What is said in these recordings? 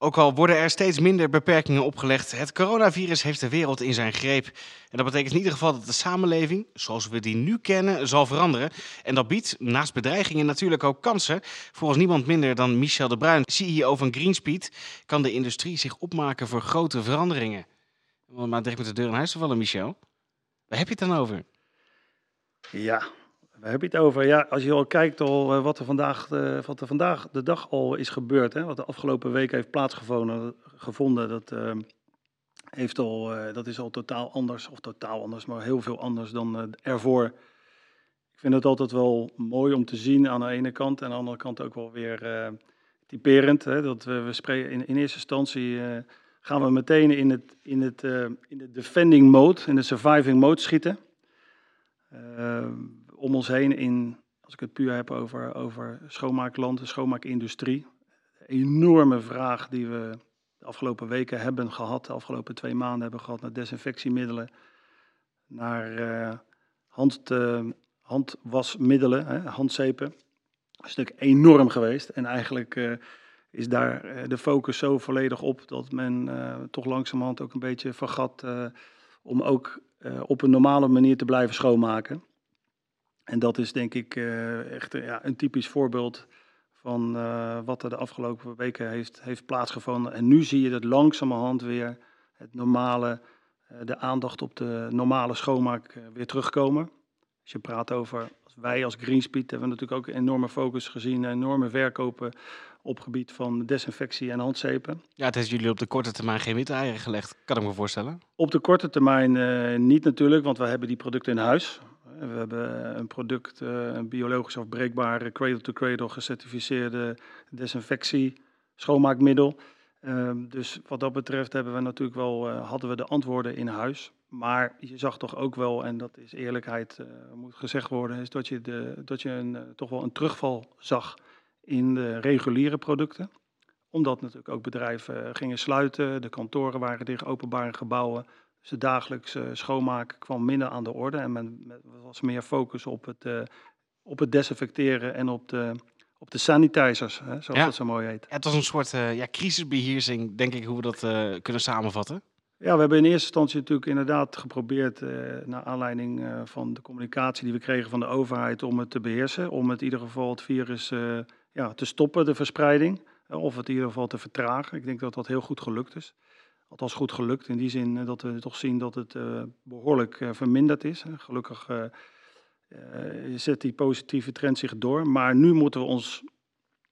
Ook al worden er steeds minder beperkingen opgelegd, het coronavirus heeft de wereld in zijn greep. En dat betekent in ieder geval dat de samenleving, zoals we die nu kennen, zal veranderen. En dat biedt naast bedreigingen natuurlijk ook kansen. Volgens niemand minder dan Michel de Bruin, CEO van Greenspeed, kan de industrie zich opmaken voor grote veranderingen. Maar direct met de deur in huis te vallen, Michel. Waar heb je het dan over? Ja, waar heb je het over? Ja, als je al kijkt al eh, wat er vandaag, eh, wat er vandaag de dag al is gebeurd, hè, wat de afgelopen week heeft plaatsgevonden, gevonden, dat, eh, heeft al, eh, dat is al totaal anders, of totaal anders, maar heel veel anders dan ervoor. Ik vind het altijd wel mooi om te zien aan de ene kant en aan de andere kant ook wel weer typerend. Hè, dat we, we spreken in, in eerste instantie gaan we meteen in het, in, het, in de defending mode, in de surviving mode schieten. Om ons heen in, als ik het puur heb over, over schoonmaakland, de schoonmaakindustrie. De enorme vraag die we de afgelopen weken hebben gehad, de afgelopen twee maanden hebben gehad naar desinfectiemiddelen, naar eh, hand, eh, handwasmiddelen, hè, handzeepen. Dat is natuurlijk enorm geweest. En eigenlijk eh, is daar de focus zo volledig op dat men toch langzamerhand ook een beetje vergat om ook op een normale manier te blijven schoonmaken. En dat is denk ik eh, echt eh, ja, een typisch voorbeeld van eh, wat er de afgelopen weken heeft, heeft plaatsgevonden. En nu zie je dat langzamerhand weer het normale, de aandacht op de normale schoonmaak weer terugkomen. Als je praat over, als wij als Greenspeed hebben we natuurlijk ook een enorme focus gezien, enorme verkopen op gebied van desinfectie en handzeepen. Ja, het heeft jullie op de korte termijn geen witte eieren gelegd, kan ik me voorstellen. Op de korte termijn niet natuurlijk, want we hebben die producten in huis. We hebben een product, eh, een biologisch afbreekbare, cradle-to-cradle gecertificeerde desinfectie, schoonmaakmiddel. Ehm, dus wat dat betreft hebben we natuurlijk wel, eh, hadden we de antwoorden in huis. Maar je zag toch ook wel, en dat is eerlijkheid, eh, moet gezegd worden, is dat je, de, dat je een, toch wel een terugval zag in de reguliere producten. Omdat natuurlijk ook bedrijven gingen sluiten, de kantoren waren dicht, openbare gebouwen. Dus de dagelijkse schoonmaak kwam minder aan de orde en men, was meer focus op het, eh, op het desinfecteren en op de, op de sanitizers, hè, zoals Ja. dat zo mooi heet. Het was een soort eh, ja, crisisbeheersing, denk ik, hoe we dat eh, kunnen samenvatten. Ja, we hebben in eerste instantie natuurlijk inderdaad geprobeerd, eh, naar aanleiding eh, van de communicatie die we kregen van de overheid, om het te beheersen. Om het in ieder geval het virus eh, ja, te stoppen, de verspreiding. eh, of het in ieder geval te vertragen. Ik denk dat dat heel goed gelukt is. Althans goed gelukt in die zin eh, dat we toch zien dat het eh, behoorlijk eh, verminderd is. Gelukkig zet die positieve trend zich door. Maar nu moeten we ons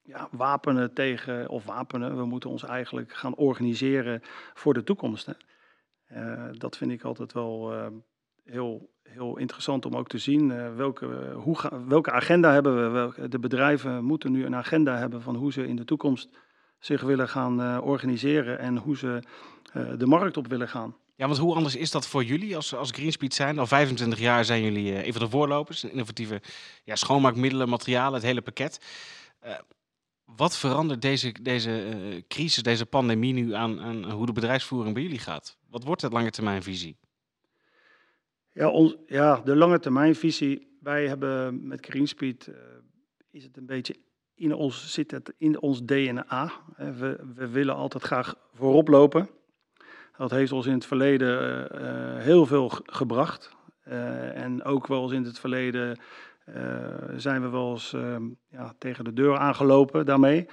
ja, wapenen tegen, of wapenen, we moeten ons eigenlijk gaan organiseren voor de toekomst. Hè. Dat vind ik altijd wel heel, heel interessant om ook te zien. welke, hoe welke agenda hebben we? Welke, de bedrijven moeten nu een agenda hebben van hoe ze in de toekomst zich willen gaan organiseren en hoe ze de markt op willen gaan. Ja, want hoe anders is dat voor jullie als, als Greenspeed zijn? Al 25 jaar zijn jullie eh, een van de voorlopers. Innovatieve ja, schoonmaakmiddelen, materialen, het hele pakket. Eh, wat verandert deze, deze eh, crisis, deze pandemie nu aan, aan hoe de bedrijfsvoering bij jullie gaat? Wat wordt de lange termijn visie? Ja, ons, ja, de lange termijnvisie. Wij hebben met Greenspeed, eh, is het een beetje in ons, zit het in ons DNA. we, we willen altijd graag voorop lopen. Dat heeft ons in het verleden eh, eh, heel veel ge- gebracht. Eh, en ook wel eens in het verleden zijn we wel eens eh, ja, tegen de deur aangelopen daarmee.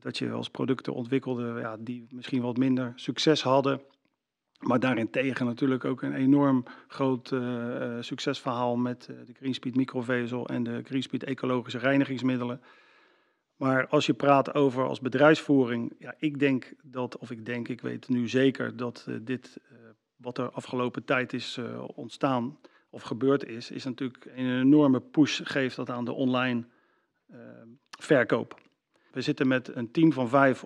Dat je wel eens producten ontwikkelde ja, die misschien wat minder succes hadden. Maar daarentegen natuurlijk ook een enorm groot succesverhaal met de Greenspeed microvezel en de Greenspeed ecologische reinigingsmiddelen. Maar als je praat over als bedrijfsvoering, ja, ik denk dat, of ik denk, ik weet nu zeker dat eh, dit, eh, wat er afgelopen tijd is eh, ontstaan of gebeurd is, is natuurlijk een enorme push geeft dat aan de online verkoop. We zitten met een team van vijf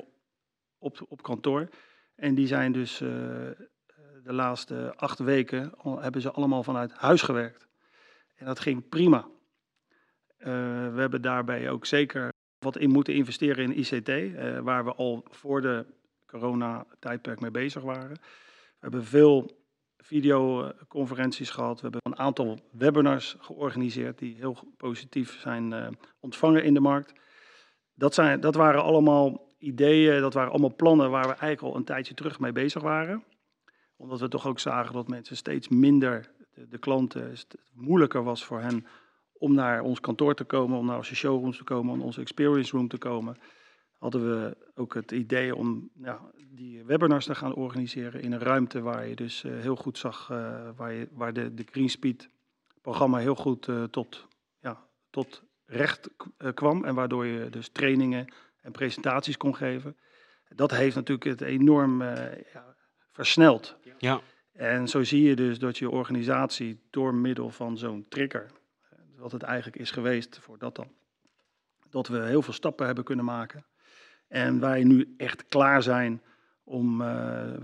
op, op kantoor en die zijn dus de laatste acht weken hebben ze allemaal vanuit huis gewerkt. En dat ging prima. We hebben daarbij ook zeker wat in moeten investeren in ICT, eh, waar we al voor de corona-tijdperk mee bezig waren. We hebben veel videoconferenties gehad. We hebben een aantal webinars georganiseerd die heel positief zijn eh, ontvangen in de markt. Dat, zijn, dat waren allemaal ideeën, dat waren allemaal plannen waar we eigenlijk al een tijdje terug mee bezig waren. Omdat we toch ook zagen dat mensen steeds minder, de, de klanten, het moeilijker was voor hen om naar ons kantoor te komen, om naar onze showrooms te komen, om onze experience room te komen. Hadden we ook het idee om ja, die webinars te gaan organiseren in een ruimte waar je dus eh, heel goed zag, uh, waar, je, waar de, de Greenspeed programma heel goed uh, tot, ja, tot recht kwam. En waardoor je dus trainingen en presentaties kon geven. Dat heeft natuurlijk het enorm ja, versneld. Ja. En zo zie je dus dat je organisatie door middel van zo'n trigger, wat het eigenlijk is geweest voor dat dan, dat we heel veel stappen hebben kunnen maken. En wij nu echt klaar zijn om, uh,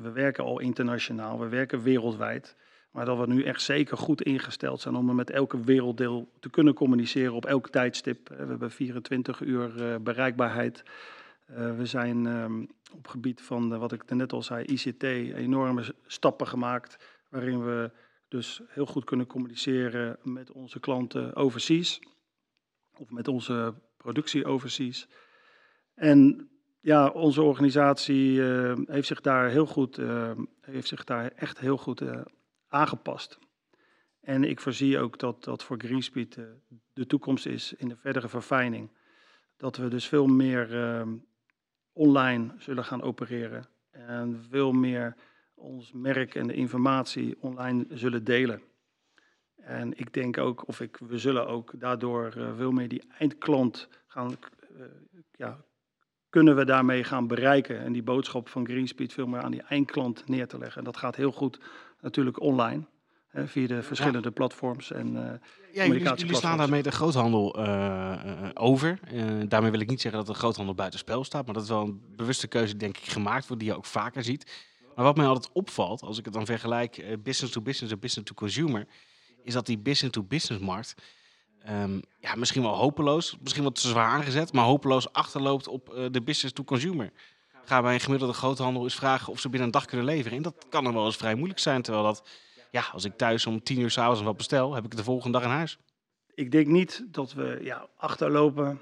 we werken al internationaal, we werken wereldwijd. Maar dat we nu echt zeker goed ingesteld zijn om met elke werelddeel te kunnen communiceren op elk tijdstip. We hebben 24 uur uh, bereikbaarheid. We zijn um, op gebied van, wat ik net al zei, ICT, enorme stappen gemaakt. Waarin we dus heel goed kunnen communiceren met onze klanten overseas. Of met onze productie overseas. En ja, onze organisatie uh, heeft zich daar heel goed, uh, heeft zich daar echt heel goed uh, aangepast. En ik voorzie ook dat dat voor Greenspeed de toekomst is in de verdere verfijning. Dat we dus veel meer online zullen gaan opereren. En veel meer ons merk en de informatie online zullen delen. En ik denk ook, of ik, we zullen ook daardoor veel meer die eindklant gaan ja, kunnen we daarmee gaan bereiken. En die boodschap van Greenspeed veel meer aan die eindklant neer te leggen. En dat gaat heel goed natuurlijk online. Hè, via de verschillende ja. platforms en uh, ja, jullie, jullie slaan daarmee de groothandel uh, uh, over. daarmee wil ik niet zeggen dat de groothandel buitenspel staat. Maar dat is wel een bewuste keuze, denk ik, gemaakt wordt. Die je ook vaker ziet. Maar wat mij altijd opvalt, als ik het dan vergelijk business to business en business to consumer. Is dat die business to business markt um, ja, misschien wel hopeloos, misschien wat te zwaar aangezet, maar hopeloos achterloopt op uh, de business to consumer. Ga bij een gemiddelde groothandel eens vragen of ze binnen een dag kunnen leveren. En dat kan dan wel eens vrij moeilijk zijn. Terwijl dat, ja, als ik thuis om tien uur s'avonds wat bestel, heb ik het de volgende dag in huis. Ik denk niet dat we ja, achterlopen.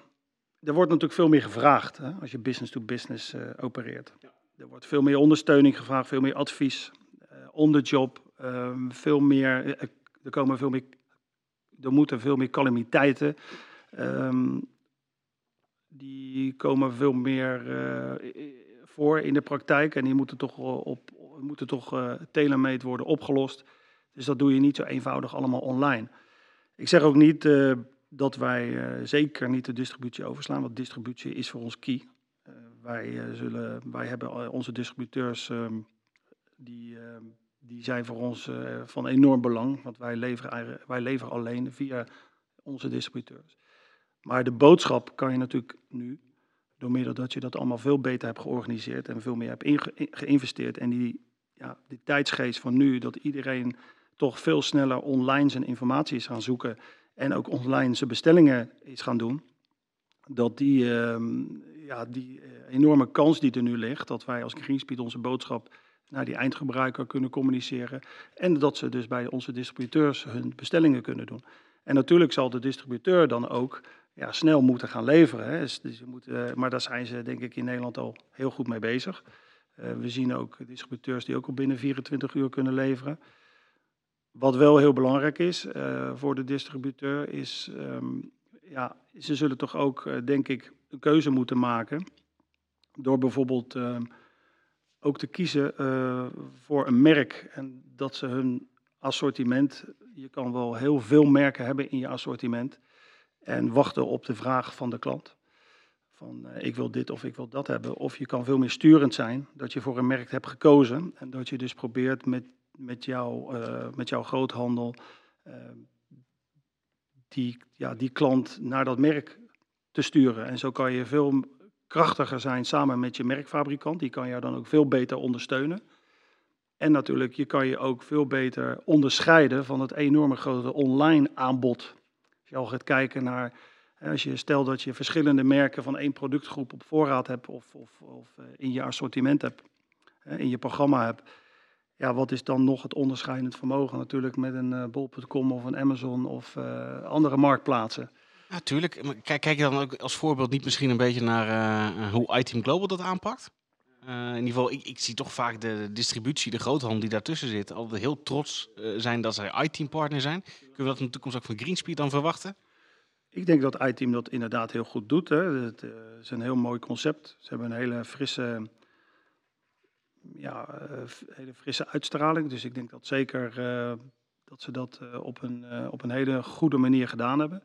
Er wordt natuurlijk veel meer gevraagd hè, als je business to business uh, opereert. Er wordt veel meer ondersteuning gevraagd, veel meer advies, uh, on the job, um, veel meer, er komen veel meer er moeten veel meer calamiteiten. Um, die komen veel meer voor in de praktijk en die moeten toch, op, moeten toch telemeet worden opgelost. Dus dat doe je niet zo eenvoudig allemaal online. Ik zeg ook niet dat wij zeker niet de distributie overslaan, want distributie is voor ons key. Wij, zullen, wij hebben onze distributeurs um, die ehm, die zijn voor ons uh, van enorm belang, want wij leveren, wij leveren alleen via onze distributeurs. Maar de boodschap kan je natuurlijk nu, door middel dat je dat allemaal veel beter hebt georganiseerd en veel meer hebt geïnvesteerd en die, ja, die tijdsgeest van nu, dat iedereen toch veel sneller online zijn informatie is gaan zoeken en ook online zijn bestellingen is gaan doen, dat die, uh, ja, die uh, enorme kans die er nu ligt, dat wij als Greenspeed onze boodschap naar die eindgebruiker kunnen communiceren. En dat ze dus bij onze distributeurs hun bestellingen kunnen doen. En natuurlijk zal de distributeur dan ook ja, snel moeten gaan leveren. Hè. Dus, dus moeten, maar daar zijn ze denk ik in Nederland al heel goed mee bezig. Uh, we zien ook distributeurs die ook al binnen 24 uur kunnen leveren. Wat wel heel belangrijk is voor de distributeur is, um, ja, ze zullen toch ook, denk ik, een keuze moeten maken. Door bijvoorbeeld ehm, ook te kiezen uh, voor een merk en dat ze hun assortiment, je kan wel heel veel merken hebben in je assortiment en wachten op de vraag van de klant. Van uh, ik wil dit of ik wil dat hebben. Of je kan veel meer sturend zijn, dat je voor een merk hebt gekozen en dat je dus probeert met, met, uh, met jouw groothandel die, ja, die klant naar dat merk En zo kan je veel krachtiger zijn samen met je merkfabrikant. Die kan jou dan ook veel beter ondersteunen. En natuurlijk, je kan je ook veel beter onderscheiden van het enorme grote online aanbod. Als je al gaat kijken naar, als je stelt dat je verschillende merken van één productgroep op voorraad hebt of, of, of eh, in je assortiment hebt, in je programma hebt. Ja, wat is dan nog het onderscheidend vermogen natuurlijk met een uh, bol.com of een Amazon of uh, andere marktplaatsen. Natuurlijk. kijk, kijk je dan ook als voorbeeld niet misschien een beetje naar uh, hoe iTeam Global dat aanpakt? Uh, in ieder geval, ik, ik, zie toch vaak de distributie, de groothandel die daartussen zit, altijd heel trots zijn dat zij iTeam partner zijn. Kunnen we dat in de toekomst ook van Greenspeed dan verwachten? Ik denk dat iTeam dat inderdaad heel goed doet. Hè. Het is een heel mooi concept. Ze hebben een hele frisse, ja, hele frisse uitstraling. Dus ik denk dat zeker dat ze dat op, een, op een hele goede manier gedaan hebben.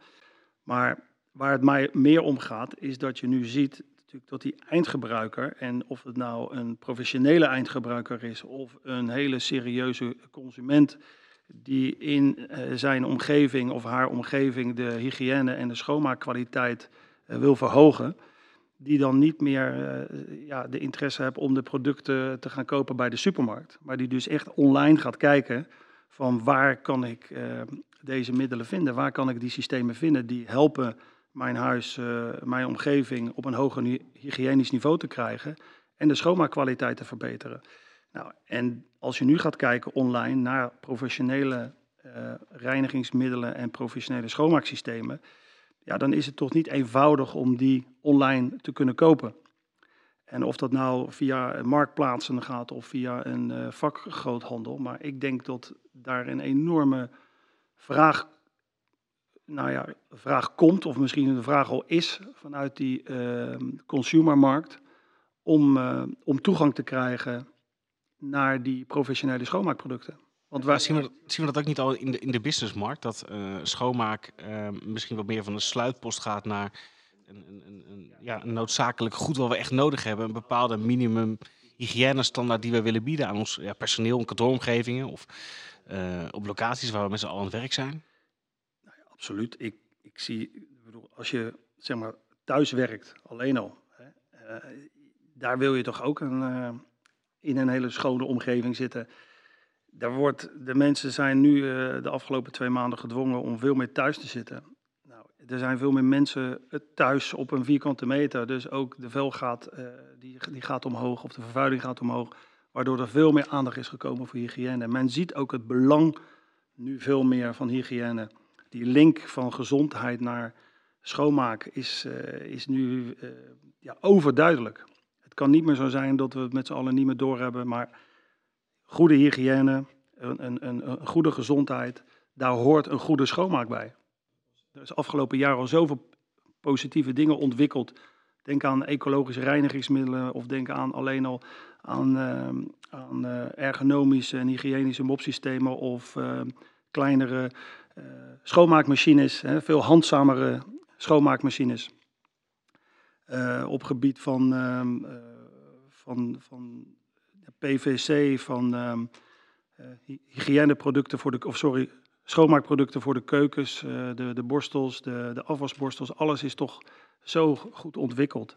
Maar waar het mij meer om gaat, is dat je nu ziet natuurlijk dat die eindgebruiker, en of het nou een professionele eindgebruiker is of een hele serieuze consument die in uh, zijn omgeving of haar omgeving de hygiëne en de schoonmaakkwaliteit uh, wil verhogen, die dan niet meer uh, ja, de interesse hebben om de producten te gaan kopen bij de supermarkt, maar die dus echt online gaat kijken van waar kan ik deze middelen vinden? Waar kan ik die systemen vinden die helpen mijn huis, uh, mijn omgeving op een hoger hygiënisch niveau te krijgen en de schoonmaakkwaliteit te verbeteren? Nou, en als je nu gaat kijken online naar professionele uh, reinigingsmiddelen en professionele schoonmaaksystemen, ja, dan is het toch niet eenvoudig om die online te kunnen kopen. En of dat nou via marktplaatsen gaat of via een uh, vakgroothandel, maar ik denk dat daar een enorme vraag, nou ja, vraag komt, of misschien een vraag al is vanuit die uh, consumermarkt, om, uh, om toegang te krijgen naar die professionele schoonmaakproducten. Want waar... zien, we, zien we dat ook niet al in de, in de businessmarkt? Dat uh, schoonmaak misschien wat meer van een sluitpost gaat naar een, een, een, ja, een noodzakelijk goed wat we echt nodig hebben. Een bepaalde minimum hygiënestandaard die we willen bieden aan ons ja, personeel en kantooromgevingen. Of uh, op locaties waar we met z'n allen aan het werk zijn? Nou ja, absoluut. Ik, ik zie, bedoel, als je zeg maar thuis werkt, alleen al, hè, uh, daar wil je toch ook een, uh, in een hele schone omgeving zitten. Daar wordt, de mensen zijn nu de afgelopen twee maanden gedwongen om veel meer thuis te zitten. Nou, er zijn veel meer mensen thuis op een vierkante meter, dus ook de vel gaat, die, die gaat omhoog of de vervuiling gaat omhoog waardoor er veel meer aandacht is gekomen voor hygiëne. Men ziet ook het belang nu veel meer van hygiëne. Die link van gezondheid naar schoonmaak is, uh, is nu uh, ja, overduidelijk. Het kan niet meer zo zijn dat we het met z'n allen niet meer doorhebben, maar goede hygiëne, een, een, een goede gezondheid, daar hoort een goede schoonmaak bij. Er is afgelopen jaar al zoveel positieve dingen ontwikkeld. Denk aan ecologische reinigingsmiddelen of denk aan alleen al aan, uh, aan uh, ergonomische en hygiënische mopsystemen of uh, kleinere schoonmaakmachines, hè, veel handzamere schoonmaakmachines. op gebied van, ehm, van, van PVC, van hygiëneproducten voor de, of sorry, schoonmaakproducten voor de keukens, de, de borstels, de, de afwasborstels, alles is toch zo goed ontwikkeld.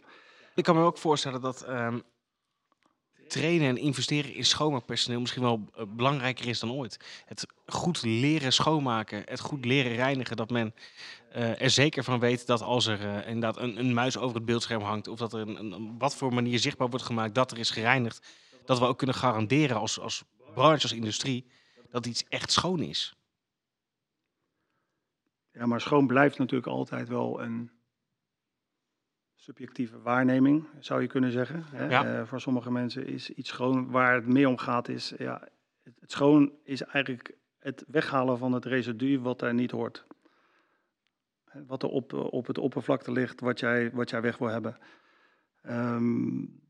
Ik kan me ook voorstellen dat trainen en investeren in schoonmaakpersoneel misschien wel uh, belangrijker is dan ooit. Het goed leren schoonmaken, het goed leren reinigen, dat men uh, er zeker van weet dat als er uh, inderdaad een, een, muis over het beeldscherm hangt of dat er een, een, wat voor manier zichtbaar wordt gemaakt dat er is gereinigd, dat we ook kunnen garanderen als, als branche, als industrie, dat iets echt schoon is. Ja, maar schoon blijft natuurlijk altijd wel een subjectieve waarneming, zou je kunnen zeggen. Hè? Ja. Uh, voor sommige mensen is iets schoon. Waar het meer om gaat is, ja, het, het, schoon is eigenlijk het weghalen van het residu wat daar niet hoort. Wat er op, op het oppervlakte ligt, wat jij, wat jij weg wil hebben. Um,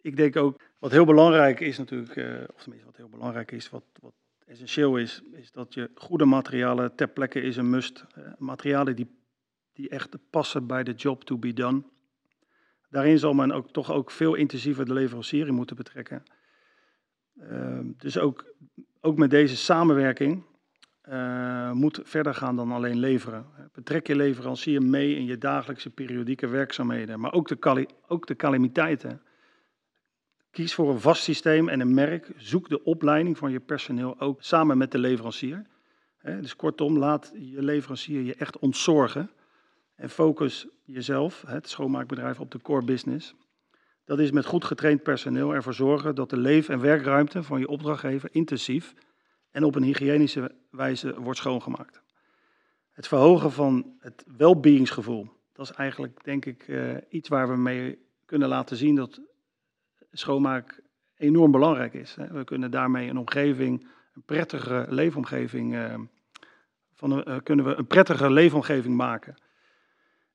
ik denk ook, wat heel belangrijk is natuurlijk, uh, of tenminste wat heel belangrijk is, wat, wat essentieel is, is dat je goede materialen ter plekke is een must. Uh, materialen die die echt passen bij de job to be done. Daarin zal men ook toch ook veel intensiever de leverancier in moeten betrekken. Uh, dus ook, ook met deze samenwerking uh, moet verder gaan dan alleen leveren. Betrek je leverancier mee in je dagelijkse periodieke werkzaamheden, maar ook de, ook de calamiteiten. Kies voor een vast systeem en een merk. Zoek de opleiding van je personeel ook samen met de leverancier. dus kortom, laat je leverancier je echt ontzorgen. En focus jezelf, het schoonmaakbedrijf, op de core business. Dat is met goed getraind personeel ervoor zorgen dat de leef- en werkruimte van je opdrachtgever intensief en op een hygiënische wijze wordt schoongemaakt. het verhogen van het welbeingsgevoel. Dat is eigenlijk, denk ik, uh, iets waar we mee kunnen laten zien dat schoonmaak enorm belangrijk is. We kunnen daarmee een omgeving, een prettige leefomgeving, uh, van uh, kunnen we een prettige leefomgeving maken.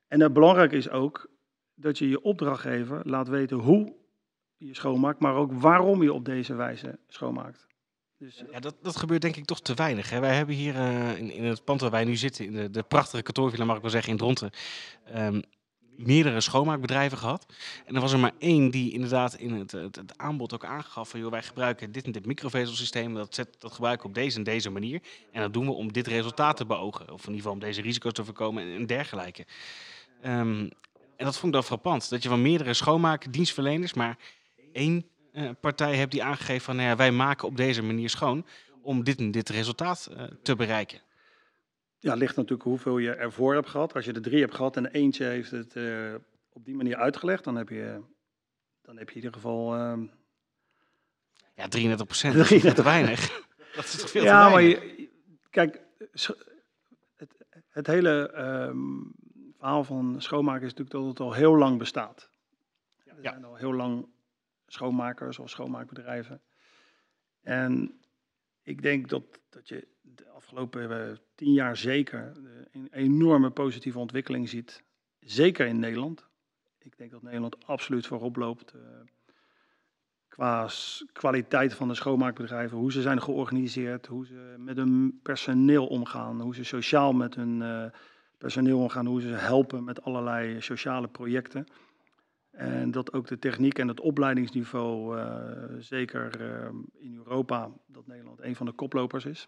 En het belangrijk is ook dat je je opdrachtgever laat weten hoe je schoonmaakt, maar ook waarom je op deze wijze schoonmaakt. Dus, ja, dat, dat gebeurt denk ik toch te weinig. Hè? Wij hebben hier uh, in, in, het pand waar wij nu zitten, in de, de prachtige kantoorvilla, mag ik wel zeggen, in Dronten, um, meerdere schoonmaakbedrijven gehad. En er was er maar één die inderdaad in het, het, het aanbod ook aangaf van, joh, wij gebruiken dit en dit microvezelsysteem, dat, zet, dat gebruiken we op deze en deze manier. En dat doen we om dit resultaat te beogen, of in ieder geval om deze risico's te voorkomen en, en dergelijke. Um, en dat vond ik dan frappant, dat je van meerdere schoonmaakdienstverleners maar één uh, partij hebt die aangegeven van, nou ja, wij maken op deze manier schoon om dit en dit resultaat uh, te bereiken. Ja, het ligt natuurlijk hoeveel je ervoor hebt gehad. Als je er drie hebt gehad en eentje heeft het uh, op die manier uitgelegd, dan heb je, dan heb je in ieder geval... ja, 33 procent, dat is te weinig. dat is toch veel ja, te weinig? maar je, kijk, het, het hele um, verhaal van schoonmaken is natuurlijk dat het al heel lang bestaat. Er Ja. zijn al heel lang schoonmakers of schoonmaakbedrijven. En ik denk dat, dat je de afgelopen uh, tien jaar zeker een enorme positieve ontwikkeling ziet. Zeker in Nederland. Ik denk dat Nederland absoluut voorop loopt. Uh, qua kwaliteit van de schoonmaakbedrijven, hoe ze zijn georganiseerd, hoe ze met hun personeel omgaan, hoe ze sociaal met hun uh, personeel omgaan, hoe ze helpen met allerlei sociale projecten. En dat ook de techniek en het opleidingsniveau, uh, zeker uh, in Europa, dat Nederland een van de koplopers is.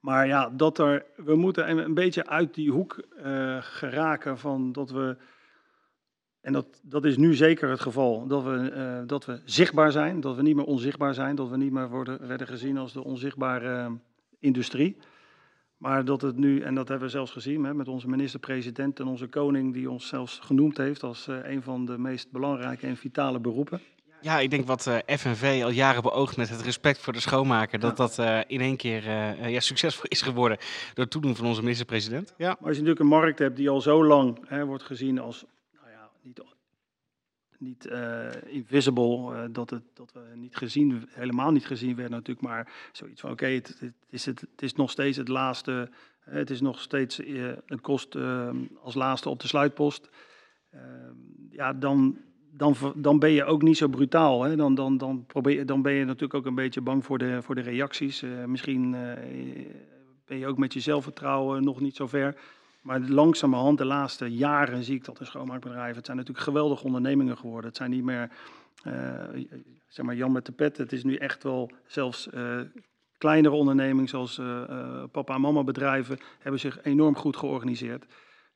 Maar ja, dat er, we moeten een, een beetje uit die hoek uh, geraken van dat we, en dat, dat is nu zeker het geval, dat we, dat we zichtbaar zijn, dat we niet meer onzichtbaar zijn, dat we niet meer worden, werden gezien als de onzichtbare industrie. Maar dat het nu, en dat hebben we zelfs gezien hè, met onze minister-president en onze koning, die ons zelfs genoemd heeft als uh, een van de meest belangrijke en vitale beroepen. Ja, ik denk wat uh, FNV al jaren beoogt met het respect voor de schoonmaker, dat dat uh, in één keer ja, succesvol is geworden door het toedoen van onze minister-president. Ja. Maar als je natuurlijk een markt hebt die al zo lang hè, wordt gezien als, nou ja, niet, niet invisible, dat, het, dat we niet gezien, helemaal niet gezien werden natuurlijk, maar zoiets van oké, het, is het, is nog steeds het laatste, het is nog steeds een kost uh, als laatste op de sluitpost. Uh, ja, dan, dan, dan ben je ook niet zo brutaal. Hè? Dan, dan, dan, probeer, dan ben je natuurlijk ook een beetje bang voor de, voor de reacties. Misschien ben je ook met je zelfvertrouwen nog niet zo ver. Maar langzamerhand, de laatste jaren zie ik dat de schoonmaakbedrijven, het zijn natuurlijk geweldige ondernemingen geworden. Het zijn niet meer, uh, zeg maar, Jan met de pet. Het is nu echt wel zelfs uh, kleinere ondernemingen zoals uh, papa en mama bedrijven hebben zich enorm goed georganiseerd.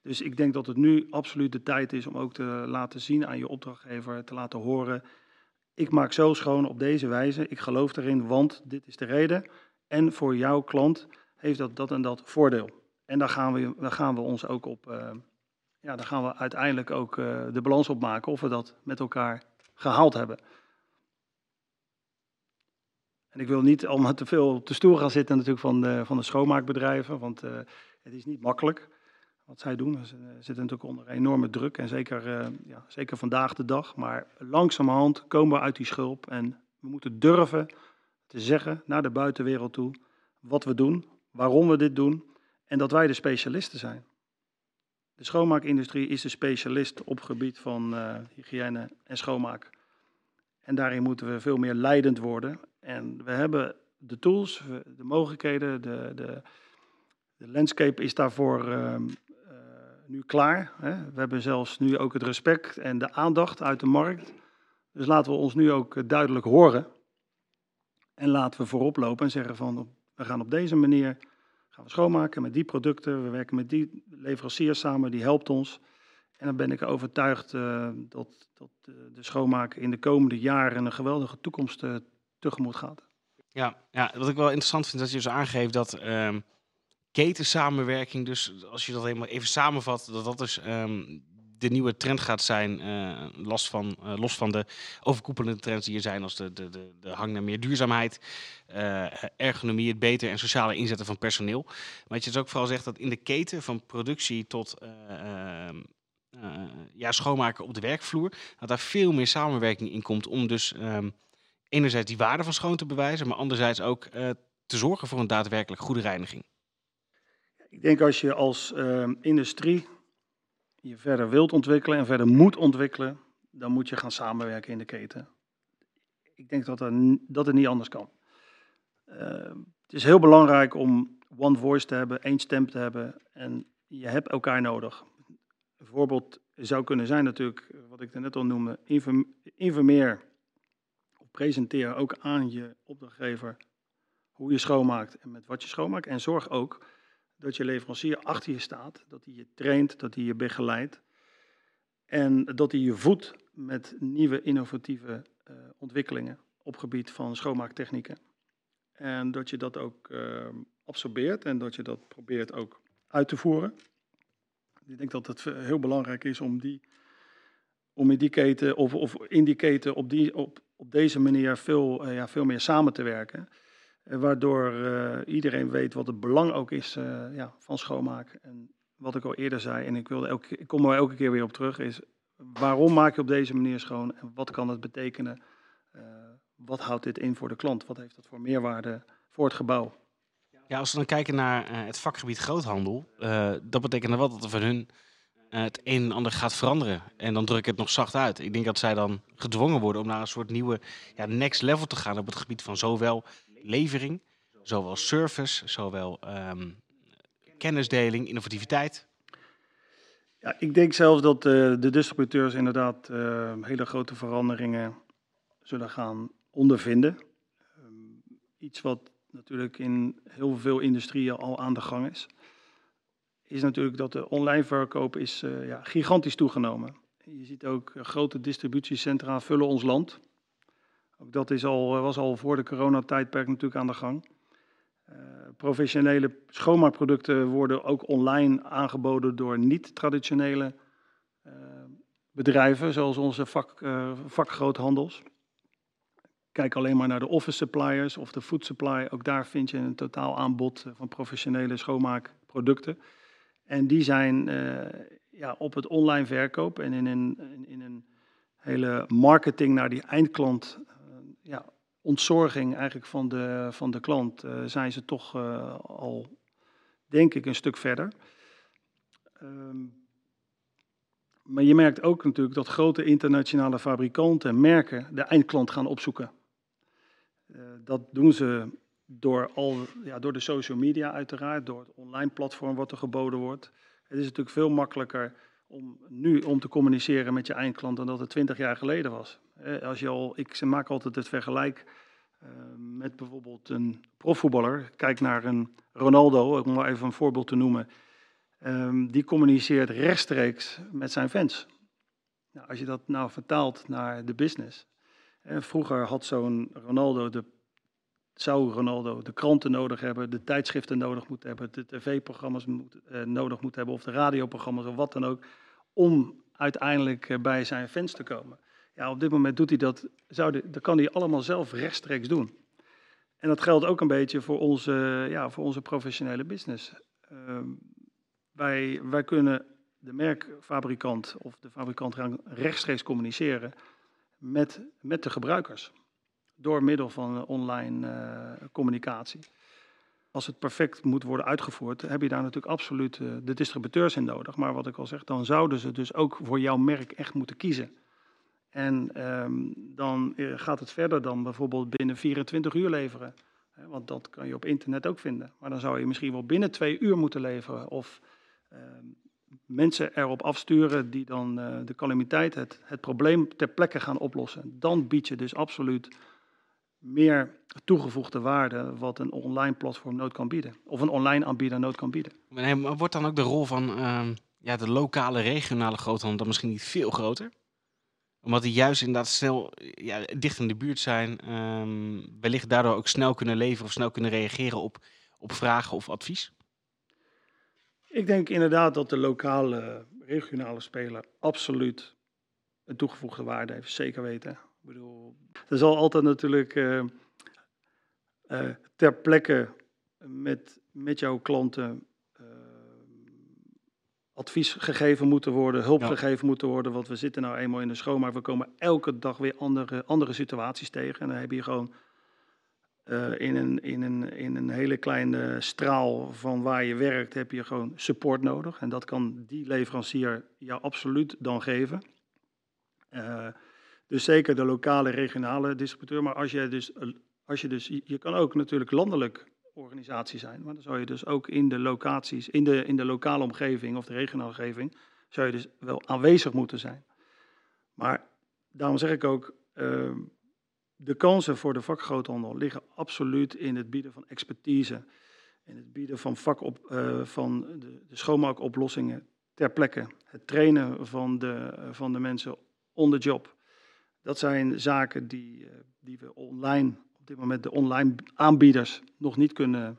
Dus ik denk dat het nu absoluut de tijd is om ook te laten zien aan je opdrachtgever, te laten horen. Ik maak zo schoon op deze wijze. Ik geloof erin, want dit is de reden. En voor jouw klant heeft dat dat en dat voordeel. En daar gaan we, gaan we ons ook op, uh, ja, daar gaan we uiteindelijk ook uh, de balans op maken of we dat met elkaar gehaald hebben. En ik wil niet allemaal te veel op de stoel gaan zitten natuurlijk van de, van de schoonmaakbedrijven, want uh, het is niet makkelijk wat zij doen. Ze zitten natuurlijk onder enorme druk en zeker, ja, zeker vandaag de dag. Maar langzamerhand komen we uit die schulp en we moeten durven te zeggen naar de buitenwereld toe wat we doen, waarom we dit doen en dat wij de specialisten zijn. De schoonmaakindustrie is de specialist op gebied van uh, hygiëne en schoonmaak. En daarin moeten we veel meer leidend worden. En we hebben de tools, de mogelijkheden, de, de, de landscape is daarvoor uh, uh, nu klaar. Hè. We hebben zelfs nu ook het respect en de aandacht uit de markt. Dus laten we ons nu ook duidelijk horen. En laten we voorop lopen en zeggen van we gaan op deze manier gaan schoonmaken met die producten. We werken met die leveranciers samen, die helpt ons. En dan ben ik overtuigd uh, dat, dat uh, de schoonmaak in de komende jaren een geweldige toekomst uh, tegemoet gaat. Ja, ja, wat ik wel interessant vind, dat je zo aangeeft dat um, ketensamenwerking, dus als je dat helemaal even samenvat, dat dat dus um, de nieuwe trend gaat zijn, uh, last van, uh, los van de overkoepelende trends die er zijn, als de, de, de, de hang naar meer duurzaamheid, uh, ergonomie, het beter en sociale inzetten van personeel. Maar dat je dus ook vooral zegt dat in de keten van productie tot ehm, ja, schoonmaken op de werkvloer, dat daar veel meer samenwerking in komt om dus um, enerzijds die waarde van schoon te bewijzen, maar anderzijds ook te zorgen voor een daadwerkelijk goede reiniging. Ik denk als je als ehm, industrie je verder wilt ontwikkelen en verder moet ontwikkelen, dan moet je gaan samenwerken in de keten. Ik denk dat, er, dat het niet anders kan. Uh, het is heel belangrijk om one voice te hebben, één stem te hebben en je hebt elkaar nodig. Een voorbeeld zou kunnen zijn natuurlijk, wat ik net al noemde, informeer of presenteer ook aan je opdrachtgever hoe je schoonmaakt en met wat je schoonmaakt. En zorg ook dat je leverancier achter je staat, dat hij je traint, dat hij je begeleidt en dat hij je voedt met nieuwe innovatieve uh, ontwikkelingen op gebied van schoonmaaktechnieken. En dat je dat ook uh, absorbeert en dat je dat probeert ook uit te voeren. Ik denk dat het heel belangrijk is om, die, om in die keten of, of in die keten op, die, op, op deze manier veel, ja, veel meer samen te werken. Eh, waardoor uh, iedereen weet wat het belang ook is uh, ja, van schoonmaken. En wat ik al eerder zei, en ik, wilde ik kom er elke keer weer op terug, is waarom maak je op deze manier schoon en wat kan het betekenen? wat houdt dit in voor de klant? Wat heeft dat voor meerwaarde voor het gebouw? Ja, als we dan kijken naar het vakgebied groothandel, dat betekent wel dat er voor hun het een en ander gaat veranderen. En dan druk ik het nog zacht uit. Ik denk dat zij dan gedwongen worden om naar een soort nieuwe ja, next level te gaan op het gebied van zowel levering, zowel service, zowel um, kennisdeling, innovativiteit? Ja, ik denk zelfs dat uh, de distributeurs inderdaad uh, hele grote veranderingen zullen gaan ondervinden. Um, iets wat natuurlijk in heel veel industrieën al aan de gang is, is natuurlijk dat de online verkoop is uh, ja, gigantisch toegenomen. Je ziet ook grote distributiecentra vullen ons land. Ook dat is al, was al voor de coronatijdperk natuurlijk aan de gang. Uh, professionele schoonmaakproducten worden ook online aangeboden door niet-traditionele uh, bedrijven, zoals onze vak, vakgroothandels. Kijk alleen maar naar de office suppliers of de food supply. Ook daar vind je een totaal aanbod van professionele schoonmaakproducten. En die zijn ja, op het online verkoop en in een, in een hele marketing naar die eindklant ja, ontzorging eigenlijk van de, van de klant uh, zijn ze toch uh, al, denk ik, een stuk verder. Um, maar je merkt ook natuurlijk dat grote internationale fabrikanten en merken de eindklant gaan opzoeken. Uh, dat doen ze door, al, ja, door de social media uiteraard, door het online platform wat er geboden wordt. Het is natuurlijk veel makkelijker om nu om te communiceren met je eindklant dan dat het twintig jaar geleden was. Als je al, ik maak altijd het vergelijk uh, met bijvoorbeeld een profvoetballer. Kijk naar een Ronaldo, om maar even een voorbeeld te noemen. Um, die communiceert rechtstreeks met zijn fans. Nou, als je dat nou vertaalt naar de business. Vroeger had zo'n Ronaldo de zou Ronaldo de kranten nodig hebben, de tijdschriften nodig moeten hebben, de tv-programma's moet, uh, nodig moeten hebben of de radioprogramma's of wat dan ook, om uiteindelijk bij zijn fans te komen. Ja, op dit moment doet hij dat, zou kan hij allemaal zelf rechtstreeks doen. En dat geldt ook een beetje voor onze, ja, voor onze professionele business. Uh, wij, wij kunnen de merkfabrikant of de fabrikant gaan rechtstreeks communiceren met, met de gebruikers door middel van online uh, communicatie. Als het perfect moet worden uitgevoerd, heb je daar natuurlijk absoluut uh, de distributeurs in nodig. Maar wat ik al zeg, dan zouden ze dus ook voor jouw merk echt moeten kiezen. En um, dan eh, gaat het verder dan bijvoorbeeld binnen 24 uur leveren. Want dat kan je op internet ook vinden. Maar dan zou je misschien wel binnen twee uur moeten leveren. Of uh, mensen erop afsturen die dan uh, de calamiteit, het, probleem ter plekke gaan oplossen. Dan bied je dus absoluut meer toegevoegde waarde wat een online platform nood kan bieden. Of een online aanbieder nood kan bieden. Maar wordt dan ook de rol van uh, ja, de lokale, regionale groothandel misschien niet veel groter? Omdat die juist inderdaad snel ja, dicht in de buurt zijn, um, wellicht daardoor ook snel kunnen leveren of snel kunnen reageren op, op vragen of advies? Ik denk inderdaad dat de lokale, regionale speler absoluut een toegevoegde waarde heeft, zeker weten. Ik bedoel, er zal altijd natuurlijk uh, uh, ter plekke met, met jouw klanten advies gegeven moeten worden, hulp ja. gegeven moeten worden. Want we zitten nou eenmaal in de schoonmaak. We komen elke dag weer andere, andere situaties tegen. En dan heb je gewoon uh, in, een, in, een, in een hele kleine straal van waar je werkt, heb je gewoon support nodig. En dat kan die leverancier jou absoluut dan geven. Uh, dus zeker de lokale, regionale distributeur. Maar als je dus, als je dus, je kan ook natuurlijk landelijk organisatie zijn. Maar dan zou je dus ook in de locaties, in de, in de lokale omgeving of de regionale omgeving, zou je dus wel aanwezig moeten zijn. Maar daarom zeg ik ook, uh, de kansen voor de vakgroothandel liggen absoluut in het bieden van expertise. In het bieden van, vakop, uh, van de, de schoonmaakoplossingen ter plekke. Het trainen van de, van de mensen on the job. Dat zijn zaken die, uh, die we online dit moment de online aanbieders nog niet kunnen,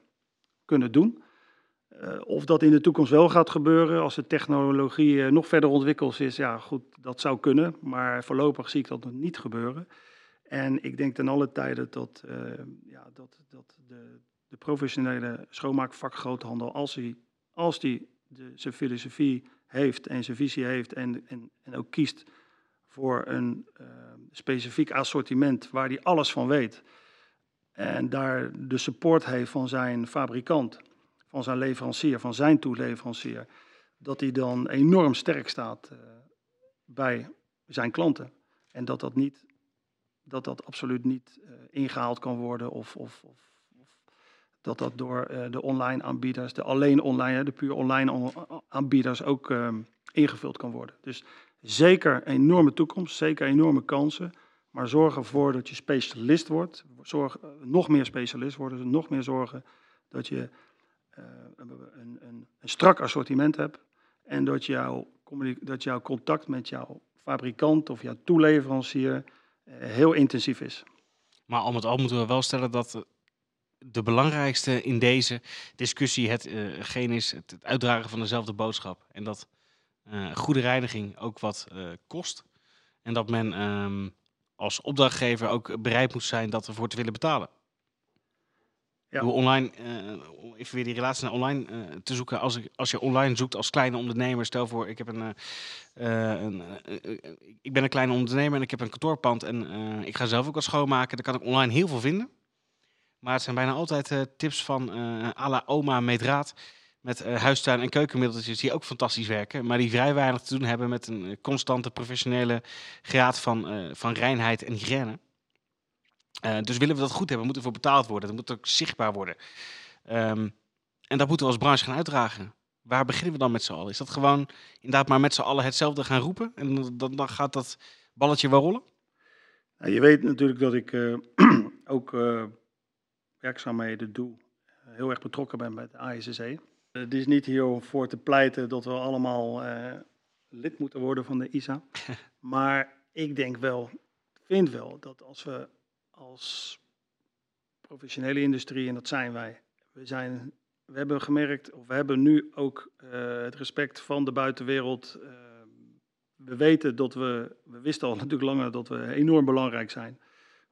kunnen doen. Uh, of dat in de toekomst wel gaat gebeuren als de technologie uh, nog verder ontwikkeld is, ja goed, dat zou kunnen. Maar voorlopig zie ik dat nog niet gebeuren. En ik denk ten alle tijden dat, uh, ja, dat, dat de, de professionele schoonmaakvakgroothandel, als hij als die de, zijn filosofie heeft en zijn visie heeft en, en, en ook kiest voor een specifiek assortiment waar hij alles van weet, en daar de support heeft van zijn fabrikant, van zijn leverancier, van zijn toeleverancier, dat hij dan enorm sterk staat uh, bij zijn klanten. En dat dat, niet, dat, dat absoluut niet uh, ingehaald kan worden of, of, of, dat dat door uh, de online aanbieders, de alleen online, de puur online aanbieders ook ingevuld kan worden. Dus zeker enorme toekomst, zeker enorme kansen. Maar zorg ervoor dat je specialist wordt. Zorg, uh, nog meer specialist worden. Dus nog meer zorgen dat je uh, een, een, een, strak assortiment hebt. En dat, jouw, dat jouw contact met jouw fabrikant of jouw toeleverancier uh, heel intensief is. Maar al met al moeten we wel stellen dat de belangrijkste in deze discussie hetgeen is het, uitdragen van dezelfde boodschap. En dat goede reiniging ook wat kost. En dat men um, als opdrachtgever ook bereid moet zijn dat ervoor te willen betalen. Ja. Hoe online, uh, even weer die relatie naar online uh, te zoeken. Als, ik, als je online zoekt als kleine ondernemer, stel voor, ik, heb een, uh, een ik ben een kleine ondernemer en ik heb een kantoorpand en ik ga zelf ook wat schoonmaken. Dan kan ik online heel veel vinden. Maar het zijn bijna altijd tips van à la oma meedraad met uh, huistuin- en keukenmiddeltjes die ook fantastisch werken, maar die vrij weinig te doen hebben met een uh, constante professionele graad van, uh, van reinheid en hygiëne. dus willen we dat goed hebben, moet ervoor betaald worden, dat moet ook zichtbaar worden. Um, en dat moeten we als branche gaan uitdragen. Waar beginnen we dan met z'n allen? Is dat gewoon inderdaad maar met z'n allen hetzelfde gaan roepen en dan, dan gaat dat balletje wel rollen? Nou, je weet natuurlijk dat ik ook werkzaamheden doe, heel erg betrokken ben bij de ASSE. Het is niet hier om voor te pleiten dat we allemaal uh, lid moeten worden van de ISA. maar ik denk wel, vind wel, dat als we als professionele industrie, en dat zijn wij, we, zijn, we hebben gemerkt, of we hebben nu ook uh, het respect van de buitenwereld. Uh, we weten dat we, we wisten al natuurlijk langer dat we enorm belangrijk zijn.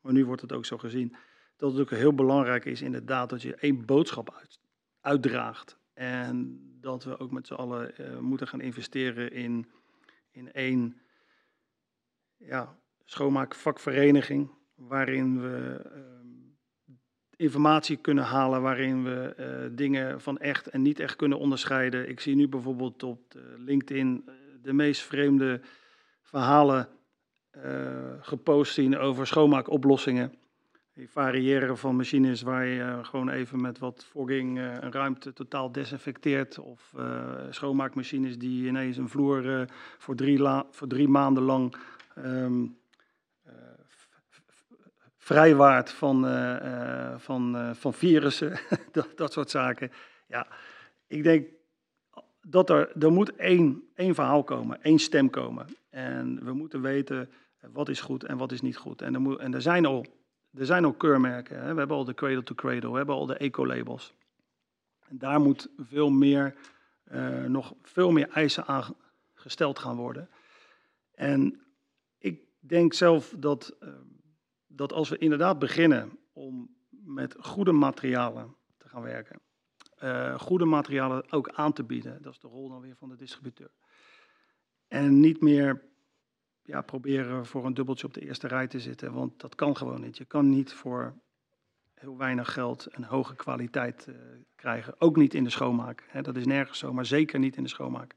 Maar nu wordt het ook zo gezien. Dat het ook heel belangrijk is inderdaad dat je één boodschap uit, uitdraagt. En dat we ook met z'n allen uh, moeten gaan investeren in, in één ja, schoonmaakvakvereniging, waarin we uh, informatie kunnen halen, waarin we uh, dingen van echt en niet echt kunnen onderscheiden. Ik zie nu bijvoorbeeld op LinkedIn de meest vreemde verhalen gepost zien over schoonmaakoplossingen. Die variëren van machines waar je uh, gewoon even met wat fogging uh, een ruimte totaal desinfecteert. Of uh, schoonmaakmachines die ineens een vloer voor, drie voor maanden lang um, vrijwaart van, van, van virussen. dat, dat soort zaken. Ja, ik denk dat er, er moet één, één verhaal komen, één stem komen. En we moeten weten wat is goed en wat is niet goed. En moet, en er zijn al er zijn ook keurmerken. Hè? We hebben al de Cradle to Cradle, we hebben al de eco-labels. Daar moet veel meer, uh, nog veel meer eisen aan gesteld gaan worden. En ik denk zelf dat, uh, dat als we inderdaad beginnen om met goede materialen te gaan werken, uh, goede materialen ook aan te bieden, dat is de rol dan weer van de distributeur. En niet meer ja, proberen voor een dubbeltje op de eerste rij te zitten, want dat kan gewoon niet. Je kan niet voor heel weinig geld een hoge kwaliteit uh, krijgen. Ook niet in de schoonmaak. Dat is nergens zo, maar zeker niet in de schoonmaak.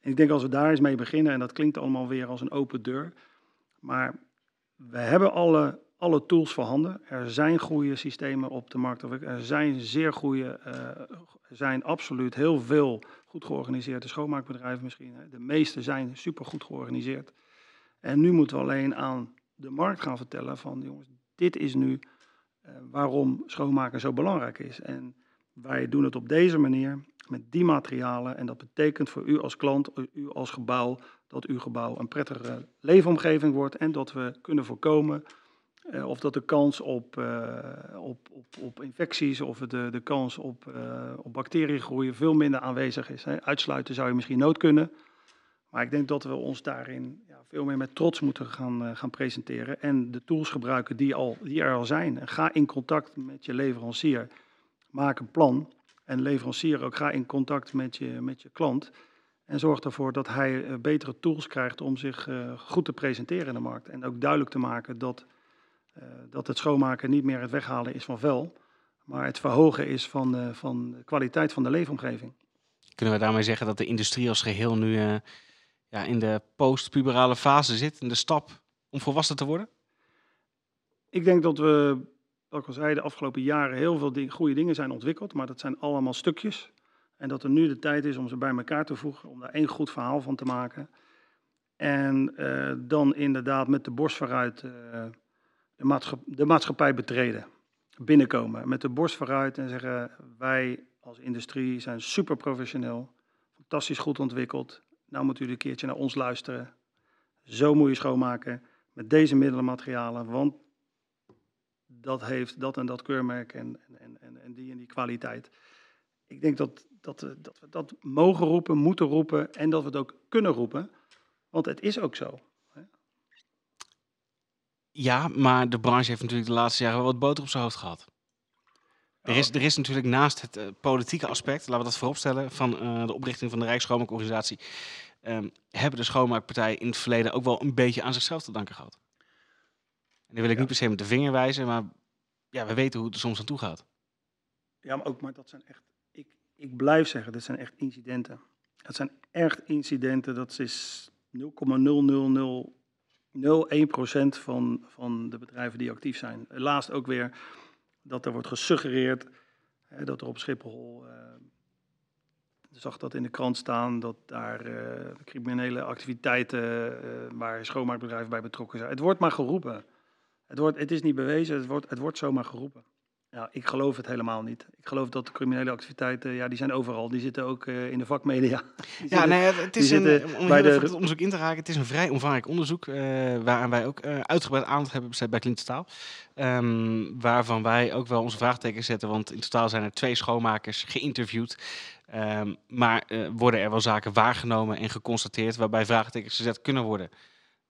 En ik denk als we daar eens mee beginnen, en dat klinkt allemaal weer als een open deur, maar we hebben alle, alle tools voorhanden. Er zijn goede systemen op de markt. Er zijn zeer goede, er zijn absoluut heel veel goed georganiseerde schoonmaakbedrijven misschien. De meeste zijn super goed georganiseerd. En nu moeten we alleen aan de markt gaan vertellen van jongens, dit is nu uh, waarom schoonmaken zo belangrijk is. En wij doen het op deze manier, met die materialen. En dat betekent voor u als klant, u als gebouw, dat uw gebouw een prettige leefomgeving wordt. En dat we kunnen voorkomen uh, of dat de kans op, uh, op, op, op infecties of de, de kans op, op bacteriegroei veel minder aanwezig is. Hè. Uitsluiten zou je misschien nood kunnen. Maar ik denk dat we ons daarin veel meer met trots moeten gaan, uh, gaan presenteren. En de tools gebruiken die, al, die er al zijn. Ga in contact met je leverancier. Maak een plan. En leverancier ook ga in contact met je, met je klant. En zorg ervoor dat hij uh, betere tools krijgt om zich uh, goed te presenteren in de markt. En ook duidelijk te maken dat, dat het schoonmaken niet meer het weghalen is van vuil. Maar het verhogen is van, van de kwaliteit van de leefomgeving. Kunnen we daarmee zeggen dat de industrie als geheel nu ja, in de postpuberale fase zit, in de stap om volwassen te worden? Ik denk dat we, wat ik al zei, de afgelopen jaren heel veel goede dingen zijn ontwikkeld, maar dat zijn allemaal stukjes. En dat er nu de tijd is om ze bij elkaar te voegen, om daar één goed verhaal van te maken. En uh, dan inderdaad met de borst vooruit uh, de, de maatschappij betreden, binnenkomen. Met de borst vooruit en zeggen, wij als industrie zijn super professioneel, fantastisch goed ontwikkeld. Nou moet u een keertje naar ons luisteren. Zo moet je schoonmaken met deze middelenmaterialen, want dat heeft dat en dat keurmerk en, en, en, en die en die kwaliteit. Ik denk dat, dat, dat we dat mogen roepen, moeten roepen en dat we het ook kunnen roepen, want het is ook zo. Ja, maar de branche heeft natuurlijk de laatste jaren wel wat boter op zijn hoofd gehad. Er is, er is natuurlijk naast het uh, politieke aspect, laten we dat vooropstellen, van uh, de oprichting van de Rijksschoonmaakorganisatie, um, hebben de schoonmaakpartijen in het verleden ook wel een beetje aan zichzelf te danken gehad. En dan wil ik ja. niet per se met de vinger wijzen, maar ja, we weten hoe het er soms aan toe gaat. Ja, maar ook, maar dat zijn echt, ik, ik blijf zeggen, dit zijn echt incidenten. Dat zijn echt incidenten, dat is 0,0001% van, van de bedrijven die actief zijn. Laatst ook weer dat er wordt gesuggereerd hè, dat er op Schiphol, uh, zag dat in de krant staan, dat daar uh, criminele activiteiten uh, waar schoonmaakbedrijven bij betrokken zijn. Het wordt maar geroepen. Het, wordt, het is niet bewezen, het wordt, het wordt zomaar geroepen. Ja, ik geloof het helemaal niet. Ik geloof dat de criminele activiteiten, ja, die zijn overal. Die zitten ook uh, in de vakmedia. Die ja, nee, het is een, om bij de, het onderzoek in te raken, het is een vrij omvangrijk onderzoek, uh, waaraan wij ook uh, uitgebreid aandacht hebben besteed bij Klintenstaal. Um, waarvan wij ook wel onze vraagtekens zetten, want in totaal zijn er twee schoonmakers geïnterviewd. Um, maar worden er wel zaken waargenomen en geconstateerd waarbij vraagtekens gezet kunnen worden.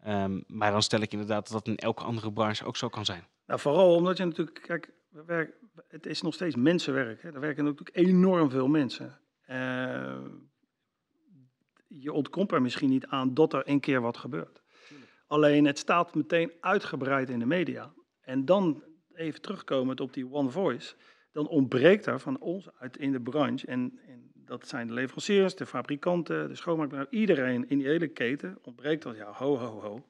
Um, maar dan stel ik inderdaad dat dat in elke andere branche ook zo kan zijn. Nou, vooral omdat je natuurlijk, kijk, het is nog steeds mensenwerk. Hè. Er werken natuurlijk enorm veel mensen. Uh, je ontkomt er misschien niet aan dat er een keer wat gebeurt. Alleen het staat meteen uitgebreid in de media. En dan even terugkomend op die One Voice. Dan ontbreekt er van ons uit in de branche. En, en dat zijn de leveranciers, de fabrikanten, de schoonmaakbedrijven. Iedereen in die hele keten ontbreekt dat. Ja, ho, ho, ho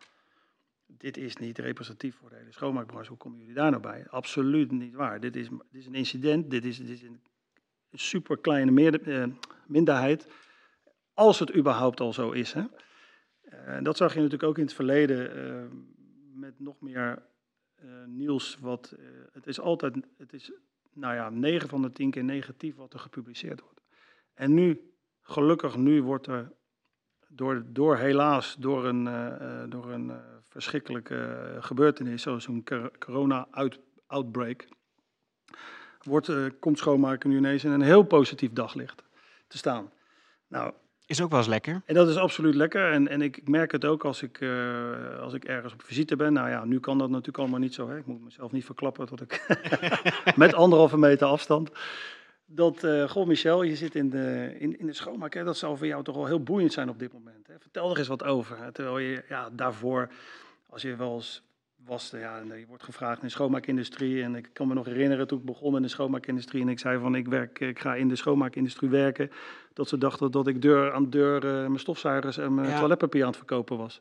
dit is niet representatief voor de hele schoonmaakbranche. Hoe komen jullie daar nou bij? Absoluut niet waar. Dit is, dit is een incident, dit is, dit is een super kleine uh, minderheid. Als het überhaupt al zo is. Hè? Uh, dat zag je natuurlijk ook in het verleden uh, met nog meer nieuws. Wat, het is altijd, het is nou ja, 9 van de 10 keer negatief wat er gepubliceerd wordt. En nu, gelukkig nu wordt er door, door helaas door een, door een verschrikkelijke gebeurtenis, zoals een corona-outbreak, wordt, uh, komt schoonmaken nu ineens in een heel positief daglicht te staan. Nou, Is ook wel eens lekker. En dat is absoluut lekker. En, en ik, merk het ook als ik, uh, als ik ergens op visite ben. Nou ja, nu kan dat natuurlijk allemaal niet zo. Hè. Ik moet mezelf niet verklappen tot ik met anderhalve meter afstand. Dat, uh, goh Michel, je zit in de, in, in de schoonmaak. Hè. Dat zou voor jou toch wel heel boeiend zijn op dit moment. Hè. Vertel er eens wat over. Hè. Terwijl je ja, daarvoor, als je wel eens was, ja, je wordt gevraagd in de schoonmaakindustrie. En ik kan me nog herinneren toen ik begon in de schoonmaakindustrie. En ik zei van ik, werk, ik ga in de schoonmaakindustrie werken. Dat ze dachten dat ik deur aan deur uh, mijn stofzuigers en mijn toiletpapier aan het verkopen was.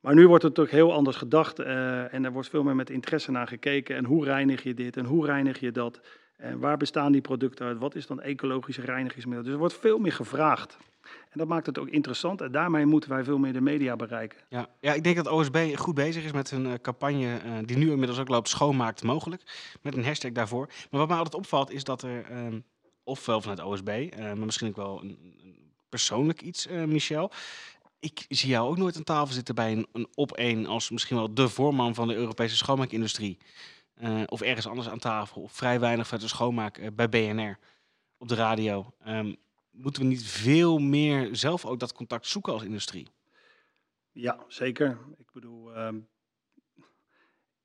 Maar nu wordt het toch heel anders gedacht. Uh, en er wordt veel meer met interesse naar gekeken. En hoe reinig je dit en hoe reinig je dat? En waar bestaan die producten uit? Wat is dan ecologische reinigingsmiddel? Dus er wordt veel meer gevraagd. En dat maakt het ook interessant en daarmee moeten wij veel meer de media bereiken. Ja, ja ik denk dat OSB goed bezig is met een uh, campagne uh, die nu inmiddels ook loopt, schoonmaakt mogelijk. Met een hashtag daarvoor. Maar wat mij altijd opvalt is dat er, um, ofwel vanuit OSB, uh, maar misschien ook wel een, een persoonlijk iets, Michel. Ik zie jou ook nooit aan tafel zitten bij een, een op één als misschien wel de voorman van de Europese schoonmaakindustrie. Of ergens anders aan tafel, of vrij weinig vanuit de schoonmaak bij BNR op de radio. Um, moeten we niet veel meer zelf ook dat contact zoeken als industrie? Ja, zeker. Ik bedoel, uh,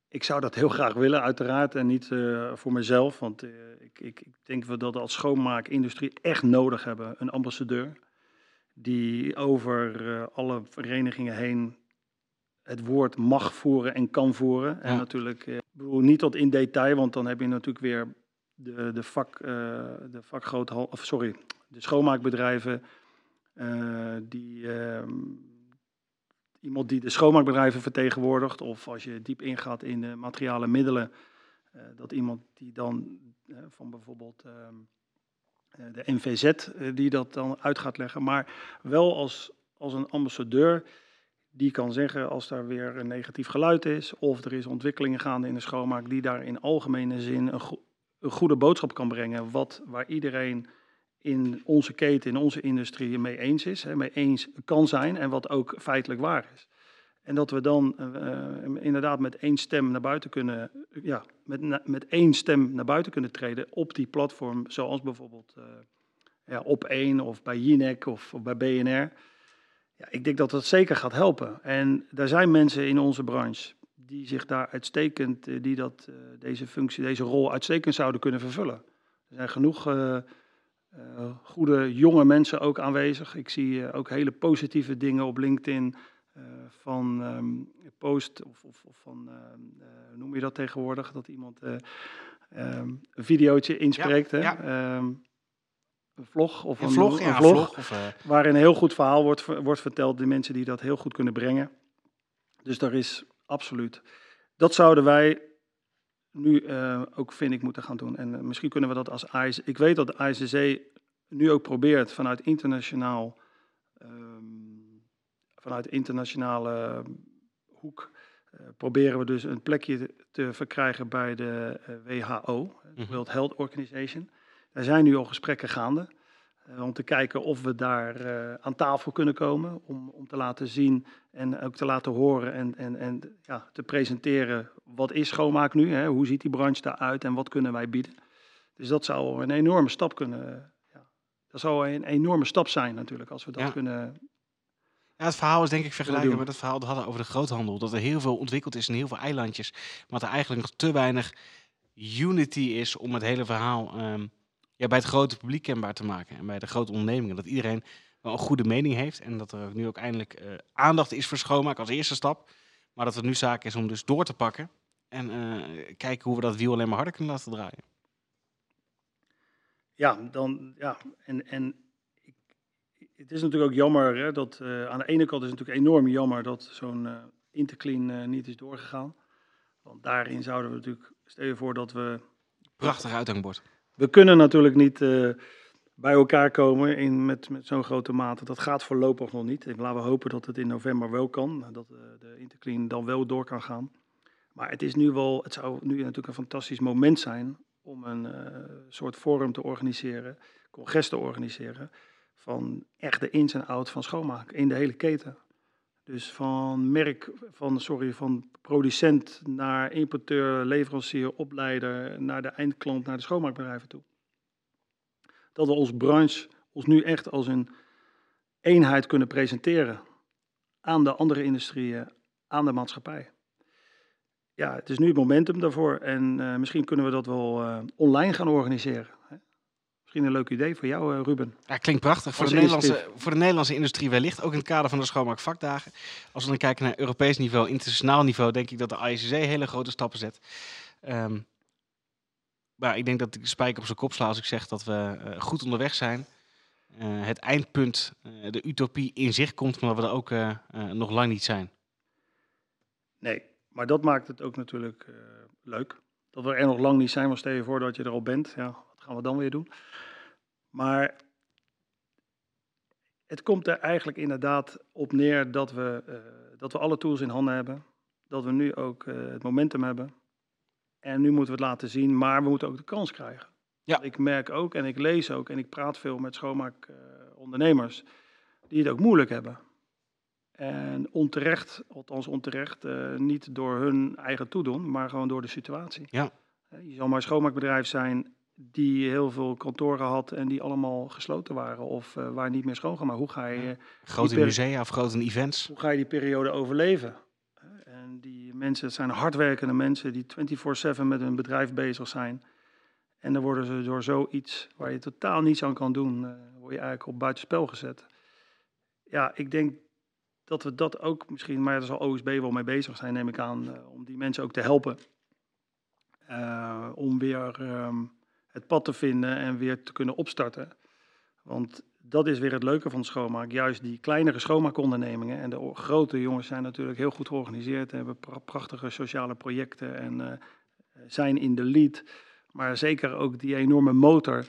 ik zou dat heel graag willen, uiteraard. En niet uh, voor mezelf. Want ik, ik, ik, denk dat we als schoonmaakindustrie echt nodig hebben. Een ambassadeur die over alle verenigingen heen het woord mag voeren en kan voeren. Ja. En natuurlijk, bedoel, niet tot in detail, want dan heb je natuurlijk weer de, de, vak, de vakgroot, of sorry, de schoonmaakbedrijven, uh, die, uh, iemand die de schoonmaakbedrijven vertegenwoordigt, of als je diep ingaat in de materialen middelen, uh, dat iemand die dan van bijvoorbeeld ehm, de NVZ, die dat dan uit gaat leggen, maar wel als, als een ambassadeur die kan zeggen als daar weer een negatief geluid is, of er is ontwikkelingen gaande in de schoonmaak, die daar in algemene zin een, go een goede boodschap kan brengen, wat, waar iedereen in onze keten, in onze industrie mee eens is, hè, mee eens kan zijn en wat ook feitelijk waar is. En dat we dan uh, inderdaad met één stem naar buiten kunnen, ja, met, met één stem naar buiten kunnen treden op die platform, zoals bijvoorbeeld uh, ja, op één of bij Jinek of, bij BNR. Ja, ik denk dat dat zeker gaat helpen. En er zijn mensen in onze branche die zich daar uitstekend, die dat, deze functie, deze rol uitstekend zouden kunnen vervullen. Er zijn genoeg uh, goede jonge mensen ook aanwezig. Ik zie uh, ook hele positieve dingen op LinkedIn van um, post of, of, of van, hoe noem je dat tegenwoordig, dat iemand um, een videootje inspreekt. Ja, hè? Ja. Um, een vlog of een, een vlog, een ja, vlog, vlog of, waarin een heel goed verhaal wordt, wordt verteld, de mensen die dat heel goed kunnen brengen. Dus daar is absoluut. Dat zouden wij nu uh, ook, vind ik, moeten gaan doen. En uh, misschien kunnen we dat als IS. Ik weet dat de ICC nu ook probeert vanuit internationaal, um, vanuit internationale hoek, proberen we dus een plekje te, te verkrijgen bij de WHO, de World Health Organization. Er zijn nu al gesprekken gaande. Uh, om te kijken of we daar uh, aan tafel kunnen komen. Om, om te laten zien en ook te laten horen en, en, en ja, te presenteren. Wat is schoonmaak nu? Hè? Hoe ziet die branche daaruit en wat kunnen wij bieden? Dus dat zou een enorme stap kunnen. Ja, dat zou een enorme stap zijn natuurlijk als we dat Ja. kunnen. Ja, het verhaal is denk ik vergelijkbaar met het verhaal dat we hadden over de groothandel. Dat er heel veel ontwikkeld is in heel veel eilandjes. Maar dat er eigenlijk nog te weinig unity is om het hele verhaal ehm, ja, bij het grote publiek kenbaar te maken. En bij de grote ondernemingen. Dat iedereen wel een goede mening heeft. En dat er nu ook eindelijk eh, aandacht is voor schoonmaak als eerste stap. Maar dat het nu zaak is om dus door te pakken. En eh, kijken hoe we dat wiel alleen maar harder kunnen laten draaien. Ja, dan, ja, en, en ik, het is natuurlijk ook jammer hè, dat eh, aan de ene kant is het natuurlijk enorm jammer dat zo'n Interclean niet is doorgegaan. Want daarin zouden we natuurlijk, stel je voor dat we Prachtig uithangbord. We kunnen natuurlijk niet eh, bij elkaar komen in, met, met zo'n grote mate. Dat gaat voorlopig nog niet. En laten we hopen dat het in november wel kan. Dat eh, de Interclean dan wel door kan gaan. Maar het, is nu wel, het zou nu natuurlijk een fantastisch moment zijn om een eh, soort forum te organiseren, congres te organiseren, van echt de ins en outs van schoonmaak in de hele keten. Dus van merk, van, sorry, van producent naar importeur, leverancier, opleider, naar de eindklant, naar de schoonmaakbedrijven toe. Dat we als branche ons nu echt als een eenheid kunnen presenteren aan de andere industrieën, aan de maatschappij. Ja, het is nu het momentum daarvoor en uh, misschien kunnen we dat wel uh, online gaan organiseren. Misschien een leuk idee voor jou, uh, Ruben. Ja, klinkt prachtig. Voor de, Nederlandse, voor de Nederlandse industrie wellicht, ook in het kader van de schoonmaakvakdagen. Als we dan kijken naar Europees niveau, internationaal niveau, denk ik dat de ICC hele grote stappen zet. Um, maar ik denk dat ik de spijker op zijn kop sla als ik zeg dat we goed onderweg zijn. het eindpunt, de utopie in zich komt, maar dat we er ook nog lang niet zijn. Nee, maar dat maakt het ook natuurlijk leuk. Dat we er nog lang niet zijn, maar stel je voor dat je er al bent. Ja, gaan we dan weer doen? Maar het komt er eigenlijk inderdaad op neer dat we, uh, dat we alle tools in handen hebben. Dat we nu ook uh, het momentum hebben. En nu moeten we het laten zien, maar we moeten ook de kans krijgen. Ja. Ik merk ook en ik lees ook en ik praat veel met schoonmaakondernemers die het ook moeilijk hebben. En onterecht, althans onterecht, uh, niet door hun eigen toedoen, maar gewoon door de situatie. Ja. Je zal maar een schoonmaakbedrijf zijn die heel veel kantoren had en die allemaal gesloten waren of uh, waar niet meer schoongemaakt. Hoe ga je... Ja. Grote musea of grote events. Hoe ga je die periode overleven? En die mensen, het zijn hardwerkende mensen die 24-7 met hun bedrijf bezig zijn. En dan worden ze door zoiets waar je totaal niets aan kan doen, uh, word je eigenlijk op buitenspel gezet. Ja, ik denk dat we dat ook misschien, maar daar zal OSB wel mee bezig zijn, neem ik aan, uh, om die mensen ook te helpen. Om weer um, het pad te vinden en weer te kunnen opstarten. Want dat is weer het leuke van de schoonmaak. Juist die kleinere schoonmaakondernemingen en de grote jongens zijn natuurlijk heel goed georganiseerd, hebben pra prachtige sociale projecten en uh, zijn in de lead. Maar zeker ook die enorme motor,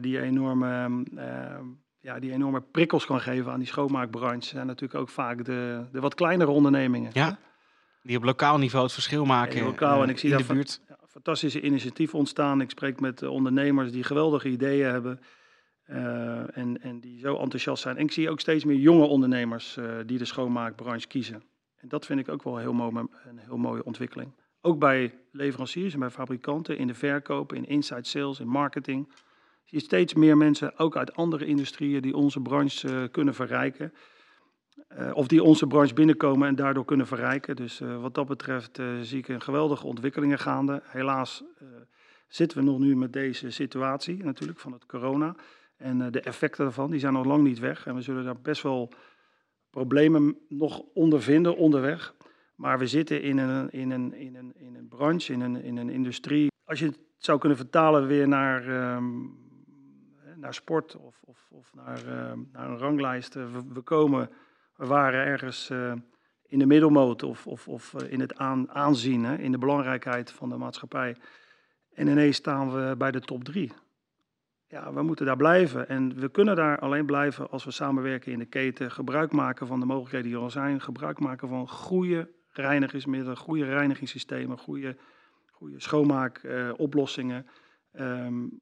die enorme ehm, ja, die enorme prikkels kan geven aan die schoonmaakbranche, zijn natuurlijk ook vaak de, de wat kleinere ondernemingen. Ja, die op lokaal niveau het verschil maken ja, lokaal, uh, en ik zie in de buurt. Fantastische initiatieven ontstaan. Ik spreek met ondernemers die geweldige ideeën hebben uh, en, en die zo enthousiast zijn. En ik zie ook steeds meer jonge ondernemers uh, die de schoonmaakbranche kiezen. En dat vind ik ook wel heel mooi, een heel mooie ontwikkeling. Ook bij leveranciers en bij fabrikanten, in de verkoop, in inside sales, in marketing zie je steeds meer mensen, ook uit andere industrieën, die onze branche kunnen verrijken. Uh, of die onze branche binnenkomen en daardoor kunnen verrijken. Dus uh, wat dat betreft zie ik een geweldige ontwikkelingen gaande. Helaas zitten we nog nu met deze situatie natuurlijk van het corona. En de effecten daarvan, die zijn nog lang niet weg. En we zullen daar best wel problemen nog ondervinden onderweg. Maar we zitten in een, in een, in een, in een branche, in een, in een industrie. Als je het zou kunnen vertalen weer naar... Um, naar sport of, of, of naar, uh, naar een ranglijst. We, komen, we waren ergens uh, in de middelmoot of, of, of uh, in het aan, aanzien, hè, in de belangrijkheid van de maatschappij. En ineens staan we bij de top drie. Ja, we moeten daar blijven. En we kunnen daar alleen blijven als we samenwerken in de keten, gebruik maken van de mogelijkheden die er al zijn, gebruik maken van goede reinigingsmiddelen, goede reinigingssystemen, goede, goede schoonmaakoplossingen. Um,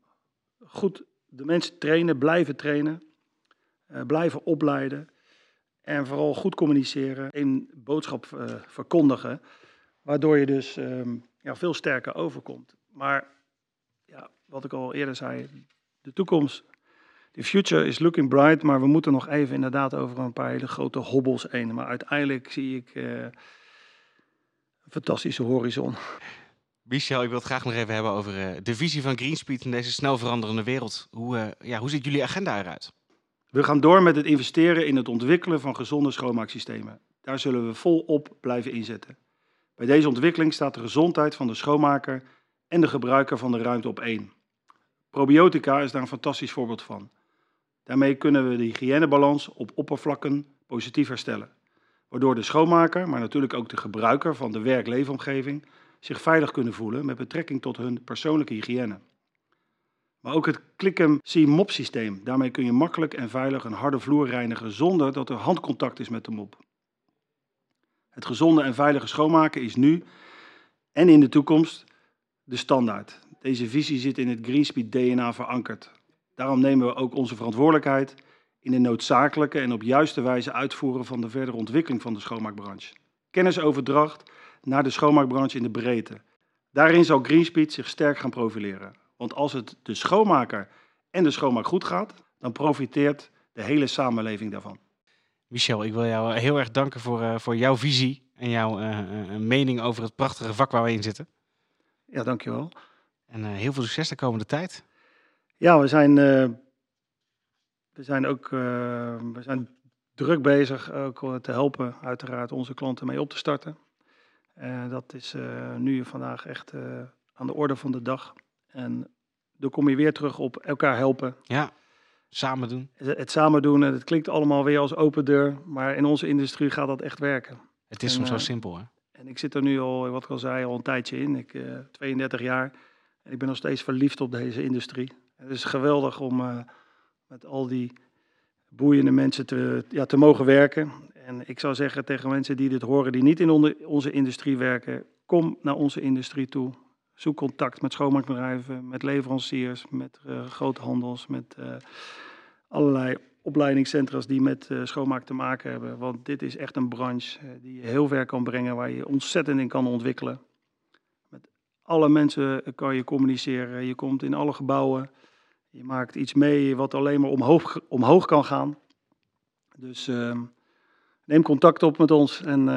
goed de mensen trainen, blijven trainen, blijven opleiden en vooral goed communiceren, een boodschap uh, verkondigen, waardoor je dus um, ja, veel sterker overkomt. Maar ja, wat ik al eerder zei, de toekomst, de future is looking bright, maar we moeten nog even inderdaad over een paar hele grote hobbels heen. Maar uiteindelijk zie ik uh, een fantastische horizon. Michel, ik wil het graag nog even hebben over uh, de visie van Greenspeed in deze snel veranderende wereld. Hoe, ja, hoe ziet jullie agenda eruit? We gaan door met het investeren in het ontwikkelen van gezonde schoonmaaksystemen. Daar zullen we volop blijven inzetten. Bij deze ontwikkeling staat de gezondheid van de schoonmaker en de gebruiker van de ruimte op één. Probiotica is daar een fantastisch voorbeeld van. Daarmee kunnen we de hygiënebalans op oppervlakken positief herstellen. Waardoor de schoonmaker, maar natuurlijk ook de gebruiker van de werk-leefomgeving zich veilig kunnen voelen met betrekking tot hun persoonlijke hygiëne. Maar ook het Klickem C-mop systeem. Daarmee kun je makkelijk en veilig een harde vloer reinigen zonder dat er handcontact is met de mop. Het gezonde en veilige schoonmaken is nu en in de toekomst de standaard. Deze visie zit in het Greenspeed DNA verankerd. Daarom nemen we ook onze verantwoordelijkheid in de noodzakelijke en op juiste wijze uitvoeren van de verdere ontwikkeling van de schoonmaakbranche. Kennisoverdracht naar de schoonmaakbranche in de breedte. Daarin zal Greenspeed zich sterk gaan profileren. Want als het de schoonmaker en de schoonmaak goed gaat, dan profiteert de hele samenleving daarvan. Michel, ik wil jou heel erg danken voor, uh, voor jouw visie en jouw uh, mening over het prachtige vak waar we in zitten. Ja, dankjewel. En heel veel succes de komende tijd. Ja, we zijn, we zijn ook we zijn druk bezig ook te helpen, uiteraard, onze klanten mee op te starten. dat is nu vandaag echt aan de orde van de dag. En dan kom je weer terug op elkaar helpen. Ja, samen doen. Het, samen doen, en het klinkt allemaal weer als open deur, maar in onze industrie gaat dat echt werken. Het is soms zo simpel, hè? En ik zit er nu al, wat ik al zei, al een tijdje in. Ik, uh, 32 jaar. En ik ben nog steeds verliefd op deze industrie. Het is geweldig om uh, met al die boeiende mensen te, ja, te mogen werken. En ik zou zeggen tegen mensen die dit horen, die niet in onze industrie werken, kom naar onze industrie toe. Zoek contact met schoonmaakbedrijven, met leveranciers, met uh, groothandels, met uh, allerlei opleidingscentra's die met uh, schoonmaak te maken hebben. Want dit is echt een branche die je heel ver kan brengen, waar je ontzettend in kan ontwikkelen. Met alle mensen kan je communiceren. Je komt in alle gebouwen. Je maakt iets mee wat alleen maar omhoog, omhoog kan gaan. Dus ehm, neem contact op met ons en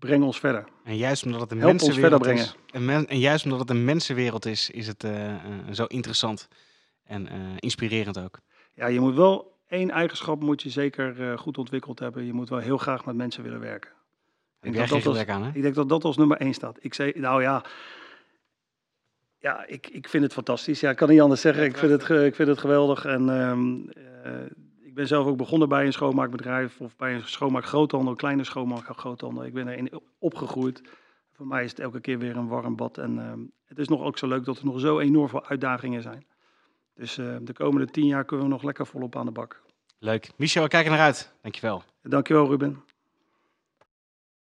breng ons verder. En juist omdat het een Help mensenwereld is. En, en, juist omdat het een mensenwereld is, is het uh, uh, zo interessant en uh, inspirerend ook. Ja, je moet wel één eigenschap moet je zeker goed ontwikkeld hebben. Je moet wel heel graag met mensen willen werken. Ik, denk dat, dat aan, hè? ik denk dat dat als nummer één staat. Ik zei, nou ja, ja, ik, ik vind het fantastisch. Ja, ik kan niet anders zeggen. Ik vind het, ik vind het geweldig. En um, ik ben zelf ook begonnen bij een schoonmaakbedrijf of bij een schoonmaakgroothandel, een kleine schoonmaakgroothandel. Ik ben erin opgegroeid. Voor mij is het elke keer weer een warm bad. En uh, het is nog ook zo leuk dat er nog zo enorm veel uitdagingen zijn. Dus uh, de komende tien jaar kunnen we nog lekker volop aan de bak. Leuk. Michel, we kijken naar uit. Dankjewel. Dankjewel, Ruben.